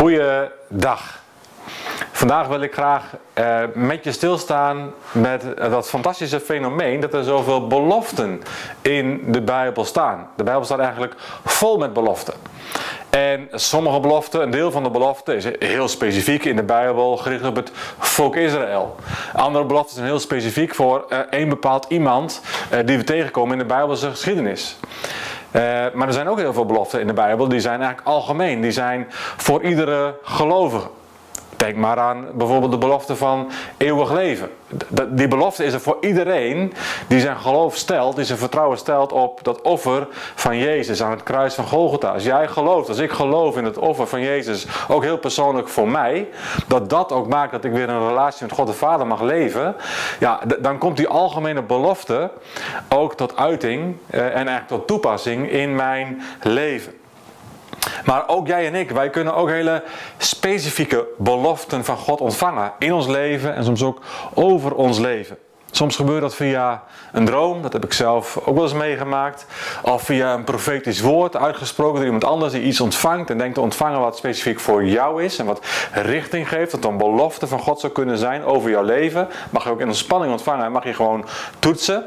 Goeiedag. Vandaag wil ik graag uh, met je stilstaan met dat fantastische fenomeen dat er zoveel beloften in de Bijbel staan. De Bijbel staat eigenlijk vol met beloften. En sommige beloften, een deel van de beloften is heel specifiek in de Bijbel gericht op het volk Israël. Andere beloften zijn heel specifiek voor uh, één bepaald iemand uh, die we tegenkomen in de Bijbelse geschiedenis. Uh, maar er zijn ook heel veel beloften in de Bijbel, die zijn eigenlijk algemeen. Die zijn voor iedere gelovige. Denk maar aan bijvoorbeeld de belofte van eeuwig leven. Die belofte is er voor iedereen die zijn geloof stelt, die zijn vertrouwen stelt op dat offer van Jezus aan het kruis van Golgotha. Als jij gelooft, als ik geloof in het offer van Jezus, ook heel persoonlijk voor mij, dat dat ook maakt dat ik weer een relatie met God de Vader mag leven, ja, dan komt die algemene belofte ook tot uiting eh, en eigenlijk tot toepassing in mijn leven. Maar ook jij en ik, wij kunnen ook hele specifieke beloften van God ontvangen in ons leven en soms ook over ons leven. Soms gebeurt dat via een droom, dat heb ik zelf ook wel eens meegemaakt. Of via een profetisch woord uitgesproken door iemand anders die iets ontvangt en denkt te ontvangen wat specifiek voor jou is en wat richting geeft. Dat een belofte van God zou kunnen zijn over jouw leven. Mag je ook in ontspanning ontvangen en mag je gewoon toetsen.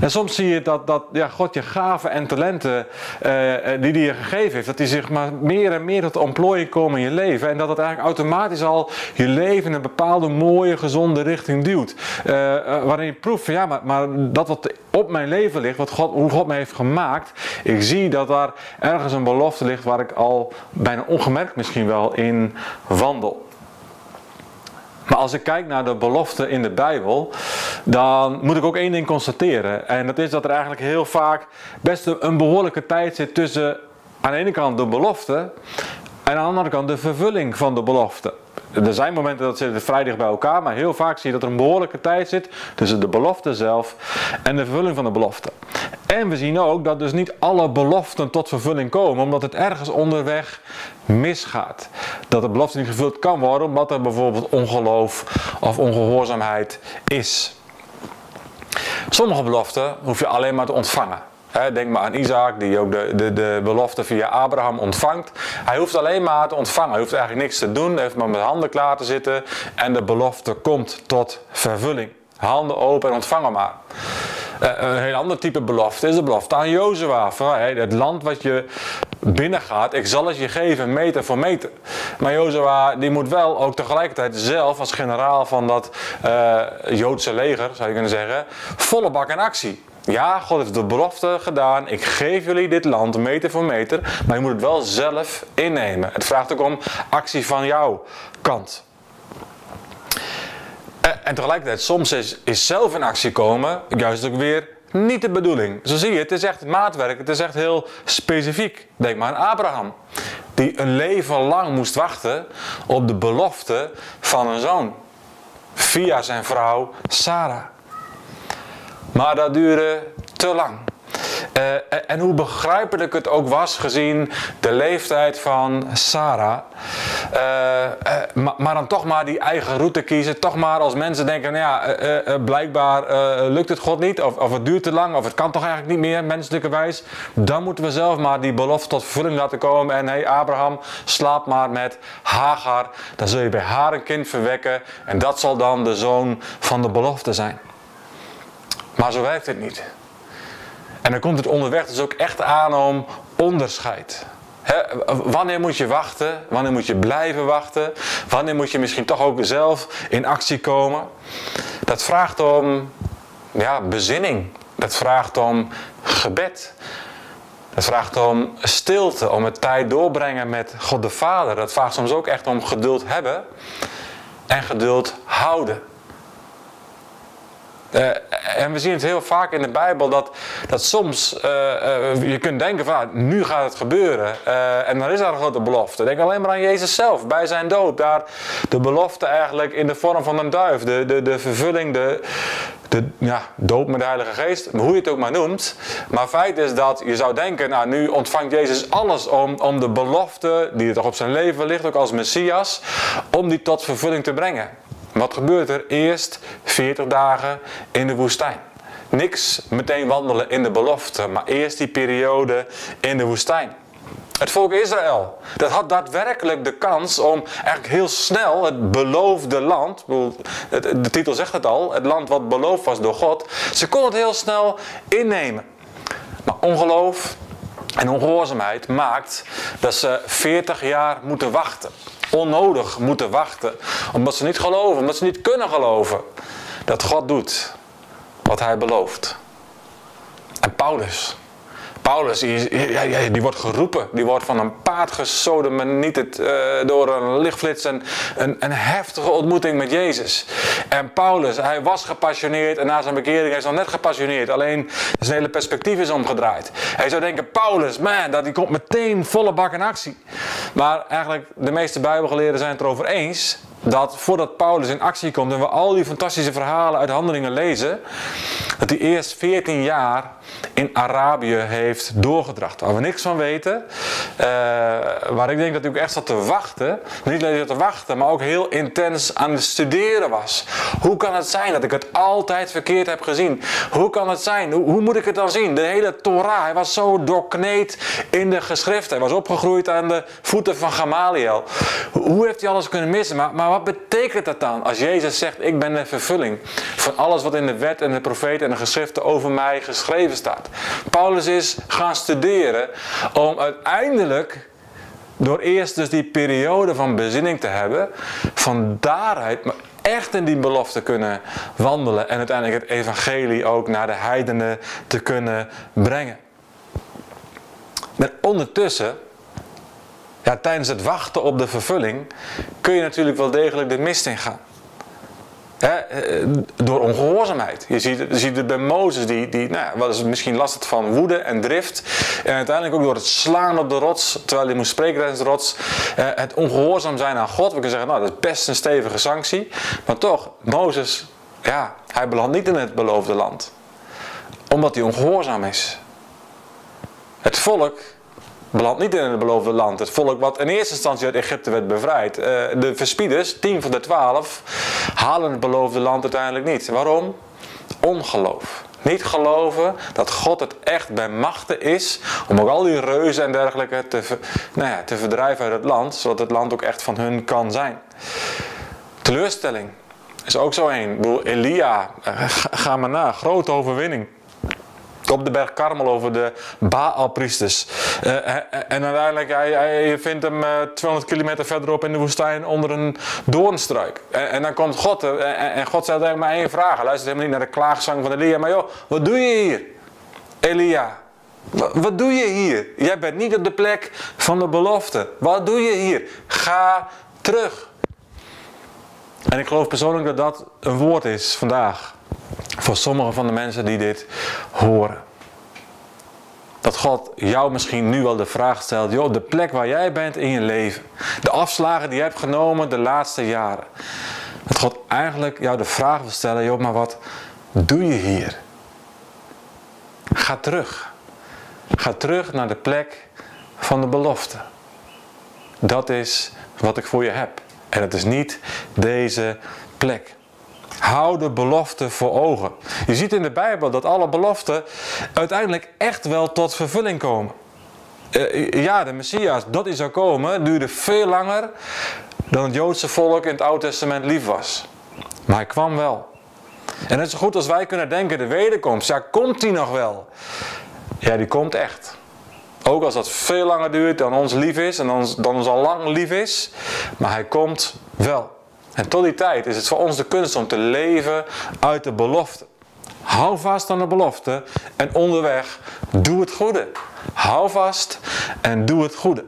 En soms zie je dat, dat ja, God je gaven en talenten uh, die hij je gegeven heeft, dat die zich maar meer en meer tot ontplooiing komen in je leven. En dat het eigenlijk automatisch al je leven in een bepaalde mooie, gezonde richting duwt. Uh, waarin je proeft van ja, maar, maar dat wat op mijn leven ligt, wat God, hoe God me heeft gemaakt, ik zie dat daar ergens een belofte ligt waar ik al bijna ongemerkt misschien wel in wandel. Maar als ik kijk naar de beloften in de Bijbel, dan moet ik ook één ding constateren. En dat is dat er eigenlijk heel vaak best een behoorlijke tijd zit tussen aan de ene kant de belofte en aan de andere kant de vervulling van de belofte. Er zijn momenten dat zitten vrij dicht bij elkaar, maar heel vaak zie je dat er een behoorlijke tijd zit tussen de belofte zelf en de vervulling van de belofte. En we zien ook dat dus niet alle beloften tot vervulling komen, omdat het ergens onderweg misgaat. Dat de belofte niet gevuld kan worden, omdat er bijvoorbeeld ongeloof of ongehoorzaamheid is. Sommige beloften hoef je alleen maar te ontvangen denk maar aan Isaac, die ook de, de, de belofte via Abraham ontvangt. Hij hoeft alleen maar te ontvangen. Hij hoeft eigenlijk niks te doen. Hij heeft maar met handen klaar te zitten. En de belofte komt tot vervulling. Handen open en ontvangen maar. Uh, een heel ander type belofte is de belofte aan Jozua. Het land wat je binnengaat, ik zal het je geven meter voor meter. Maar Jozua die moet wel ook tegelijkertijd zelf als generaal van dat uh, Joodse leger, zou je kunnen zeggen, volle bak in actie. Ja, God heeft de belofte gedaan. Ik geef jullie dit land meter voor meter. Maar je moet het wel zelf innemen. Het vraagt ook om actie van jouw kant. Eh, en tegelijkertijd, soms is, is zelf in actie komen juist ook weer niet de bedoeling. Zo zie je, het is echt maatwerk. Het is echt heel specifiek. Denk maar aan Abraham. Die een leven lang moest wachten op de belofte van een zoon. Via zijn vrouw Sarah. Maar dat duurde te lang. Uh, en hoe begrijpelijk het ook was gezien de leeftijd van Sarah. Uh, uh, maar, dan toch maar die eigen route kiezen. Toch maar als mensen denken, nou ja, blijkbaar lukt het God niet. Of, of het duurt te lang. Of het kan toch eigenlijk niet meer, menselijkerwijs. Dan moeten we zelf maar die belofte tot vervulling laten komen. En hé hey, Abraham, slaap maar met Hagar. Dan zul je bij haar een kind verwekken. En dat zal dan de zoon van de belofte zijn. Maar zo werkt het niet. En dan komt het onderweg dus ook echt aan om onderscheid. wanneer moet je wachten? Wanneer moet je blijven wachten? Wanneer moet je misschien toch ook zelf in actie komen? Dat vraagt om ja, bezinning. Dat vraagt om gebed. Dat vraagt om stilte, om het tijd doorbrengen met God de Vader. Dat vraagt soms ook echt om geduld hebben en geduld houden. Uh, en we zien het heel vaak in de Bijbel dat, dat soms uh, uh, je kunt denken van ah, nu gaat het gebeuren. en dan is daar een grote belofte. Denk alleen maar aan Jezus zelf bij zijn dood. Daar de belofte eigenlijk in de vorm van een duif. De, de, de vervulling, de, de ja, doop met de Heilige Geest. Hoe je het ook maar noemt. Maar feit is dat je zou denken, nou nu ontvangt Jezus alles om, om de belofte die er toch op zijn leven ligt, ook als Messias, om die tot vervulling te brengen. Wat gebeurt er? Eerst 40 dagen in de woestijn. Niks meteen wandelen in de belofte, maar eerst die periode in de woestijn. Het volk Israël. Dat had daadwerkelijk de kans om eigenlijk heel snel het beloofde land. De titel zegt het al. Het land wat beloofd was door God. Ze konden het heel snel innemen. Maar ongeloof en ongehoorzaamheid maakt dat ze 40 jaar moeten wachten. Onnodig moeten wachten. Omdat ze niet geloven. Omdat ze niet kunnen geloven. Dat God doet wat hij belooft. En Paulus. Paulus, die, wordt geroepen. Die wordt van een paard gesoden, maar niet het, uh, door een lichtflits. En een, een heftige ontmoeting met Jezus. En Paulus, hij was gepassioneerd en na zijn bekering hij is nog net gepassioneerd. Alleen zijn hele perspectief is omgedraaid. Hij zou denken, Paulus, man, dat die komt meteen volle bak in actie. Maar eigenlijk, de meeste bijbelgeleerden zijn het erover eens dat voordat Paulus in actie komt en we al die fantastische verhalen uit handelingen lezen, dat hij eerst 14 jaar in Arabië heeft doorgedracht. Waar we niks van weten. Uh, waar ik denk dat hij ook echt zat te wachten. Niet alleen te wachten, maar ook heel intens aan het studeren was. Hoe kan het zijn dat ik het altijd verkeerd heb gezien? Hoe kan het zijn? Hoe, hoe moet ik het dan zien? De hele Torah, hij was zo doorkneed in de geschriften. Hij was opgegroeid aan de voeten van Gamaliel. Hoe heeft hij alles kunnen missen? Maar, maar wat betekent dat dan als Jezus zegt: Ik ben de vervulling van alles wat in de wet en de profeten en de geschriften over mij geschreven staat? Paulus is gaan studeren om uiteindelijk, door eerst dus die periode van bezinning te hebben, van daaruit maar echt in die belofte kunnen wandelen en uiteindelijk het evangelie ook naar de heidenen te kunnen brengen. Maar ondertussen ja, tijdens het wachten op de vervulling kun je natuurlijk wel degelijk de mist in gaan. Eh, door ongehoorzaamheid. Je ziet, ziet het bij Mozes, die, die nou ja, was misschien last van woede en drift. En uiteindelijk ook door het slaan op de rots, terwijl hij moest spreken tijdens de rots. Uh, het ongehoorzaam zijn aan God. We kunnen zeggen, nou dat is best een stevige sanctie. Maar toch, Mozes, ja, hij belandt niet in het beloofde land. Omdat hij ongehoorzaam is. Het volk belandt niet in het beloofde land. Het volk wat in eerste instantie uit Egypte werd bevrijd. Uh, de verspieders, 10 van de 12, halen het beloofde land uiteindelijk niet. Waarom? Ongeloof. Niet geloven dat God het echt bij machten is om ook al die reuzen en dergelijke te, nou ja, te verdrijven uit het land, zodat het land ook echt van hun kan zijn. Teleurstelling is ook zo een. Ik bedoel, Elia, eh, ga maar na, grote overwinning op de berg Karmel over de Baalpriesters. Uh, en uiteindelijk, hij, hij vindt hem uh, 200 kilometer verderop in de woestijn onder een doornstruik. En, en dan komt God en, God stelt eigenlijk maar één vraag. Hij luistert helemaal niet naar de klaagzang van Elia. Maar joh, wat doe je hier? Elia, wat doe je hier? Jij bent niet op de plek van de belofte. Wat doe je hier? Ga terug. En ik geloof persoonlijk dat dat een woord is vandaag. Voor sommige van de mensen die dit horen. Dat God jou misschien nu wel de vraag stelt: joh, de plek waar jij bent in je leven, de afslagen die je hebt genomen de laatste jaren. Dat God eigenlijk jou de vraag wil stellen: joh, maar wat doe je hier? Ga terug. Ga terug naar de plek van de belofte. Dat is wat ik voor je heb. En het is niet deze plek. Hou de belofte voor ogen. Je ziet in de Bijbel dat alle beloften uiteindelijk echt wel tot vervulling komen. Eh, ja, de Messias, dat hij zou komen, duurde veel langer dan het Joodse volk in het Oude Testament lief was. Maar hij kwam wel. En net zo goed als wij kunnen denken, de wederkomst, ja, komt hij nog wel? Ja, die komt echt. Ook als dat veel langer duurt dan ons lief is en dan, dan ons al lang lief is. Maar hij komt wel. En tot die tijd is het voor ons de kunst om te leven uit de belofte. Hou vast aan de belofte en onderweg doe het goede. Hou vast en doe het goede.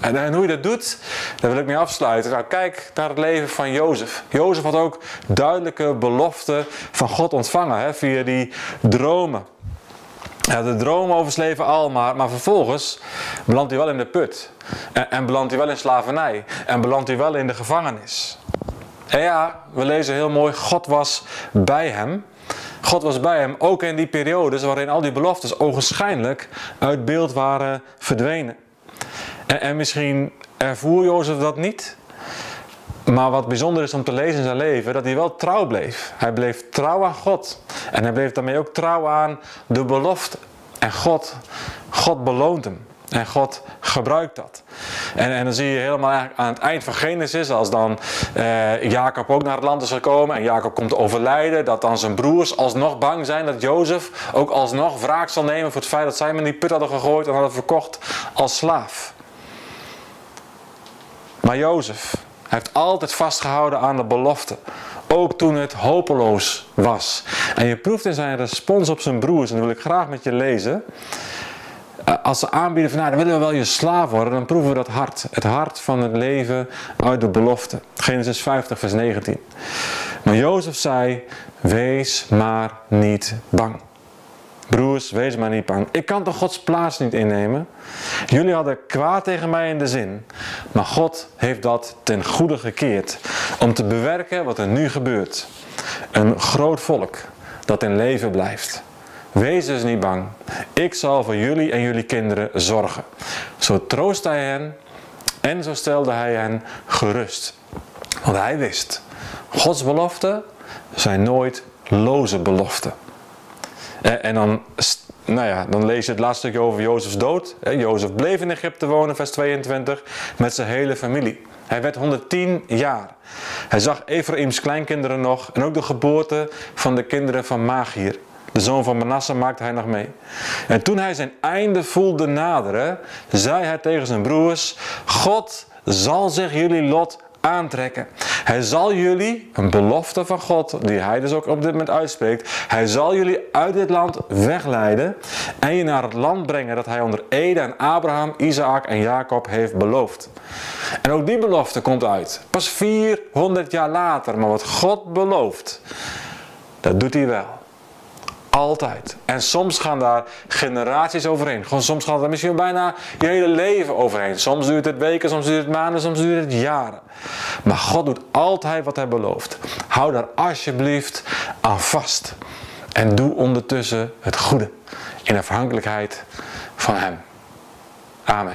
En, en, hoe je dat doet, daar wil ik mee afsluiten. Nou, kijk naar het leven van Jozef. Jozef had ook duidelijke beloften van God ontvangen hè, via die dromen. Ja, de droom over zijn leven al, maar, maar vervolgens belandt hij wel in de put. En belandt hij wel in slavernij. En belandt hij wel in de gevangenis. En ja, we lezen heel mooi, God was bij hem. God was bij hem, ook in die periodes waarin al die beloftes ogenschijnlijk uit beeld waren verdwenen. En, en misschien ervoer Jozef dat niet. Maar wat bijzonder is om te lezen in zijn leven, dat hij wel trouw bleef. Hij bleef trouw aan God. En hij bleef daarmee ook trouw aan de belofte. En God, God beloont hem. En God gebruikt dat. En, en dan zie je helemaal aan het eind van Genesis, als dan eh, Jacob ook naar het land is gekomen en Jacob komt overlijden, dat dan zijn broers alsnog bang zijn dat Jozef ook alsnog wraak zal nemen voor het feit dat zij hem in die put hadden gegooid en hadden verkocht als slaaf. Maar Jozef heeft altijd vastgehouden aan de belofte. Ook toen het hopeloos was. En je proeft in zijn respons op zijn broers, en dat wil ik graag met je lezen. Eh, als ze aanbieden van nou, dan willen we wel je slaaf worden, dan proeven we dat hart. Het hart van het leven uit de belofte. Genesis 50, vers 19. Maar Jozef zei, wees maar niet bang. Broers, wees maar niet bang. Ik kan toch Gods plaats niet innemen? Jullie hadden kwaad tegen mij in de zin, maar God heeft dat ten goede gekeerd om te bewerken wat er nu gebeurt. Een groot volk dat in leven blijft. Wees dus niet bang. Ik zal voor jullie en jullie kinderen zorgen. Zo troostte hij hen en zo stelde hij hen gerust. Want hij wist, Gods beloften zijn nooit loze beloften. En dan, nou ja, dan lees je het laatste stukje over Jozefs dood. Jozef bleef in Egypte wonen, vers 22, met zijn hele familie. Hij werd 110 jaar. Hij zag Ephraïms kleinkinderen nog en ook de geboorte van de kinderen van Magier. De zoon van Manasse maakte hij nog mee. En toen hij zijn einde voelde naderen, zei hij tegen zijn broers: God zal zich jullie lot aantrekken. Hij zal jullie, een belofte van God, die hij dus ook op dit moment uitspreekt, hij zal jullie uit dit land wegleiden en je naar het land brengen dat hij onder Ede en Abraham, Isaac en Jacob heeft beloofd. En ook die belofte komt uit. Pas 400 jaar later, maar wat God belooft, dat doet hij wel. Altijd. En soms gaan daar generaties overheen. Gewoon soms gaat er misschien bijna je hele leven overheen. Soms duurt het weken, soms duurt het maanden, soms duurt het jaren. Maar God doet altijd wat hij belooft. Hou daar alsjeblieft aan vast. En doe ondertussen het goede. In afhankelijkheid van hem. Amen.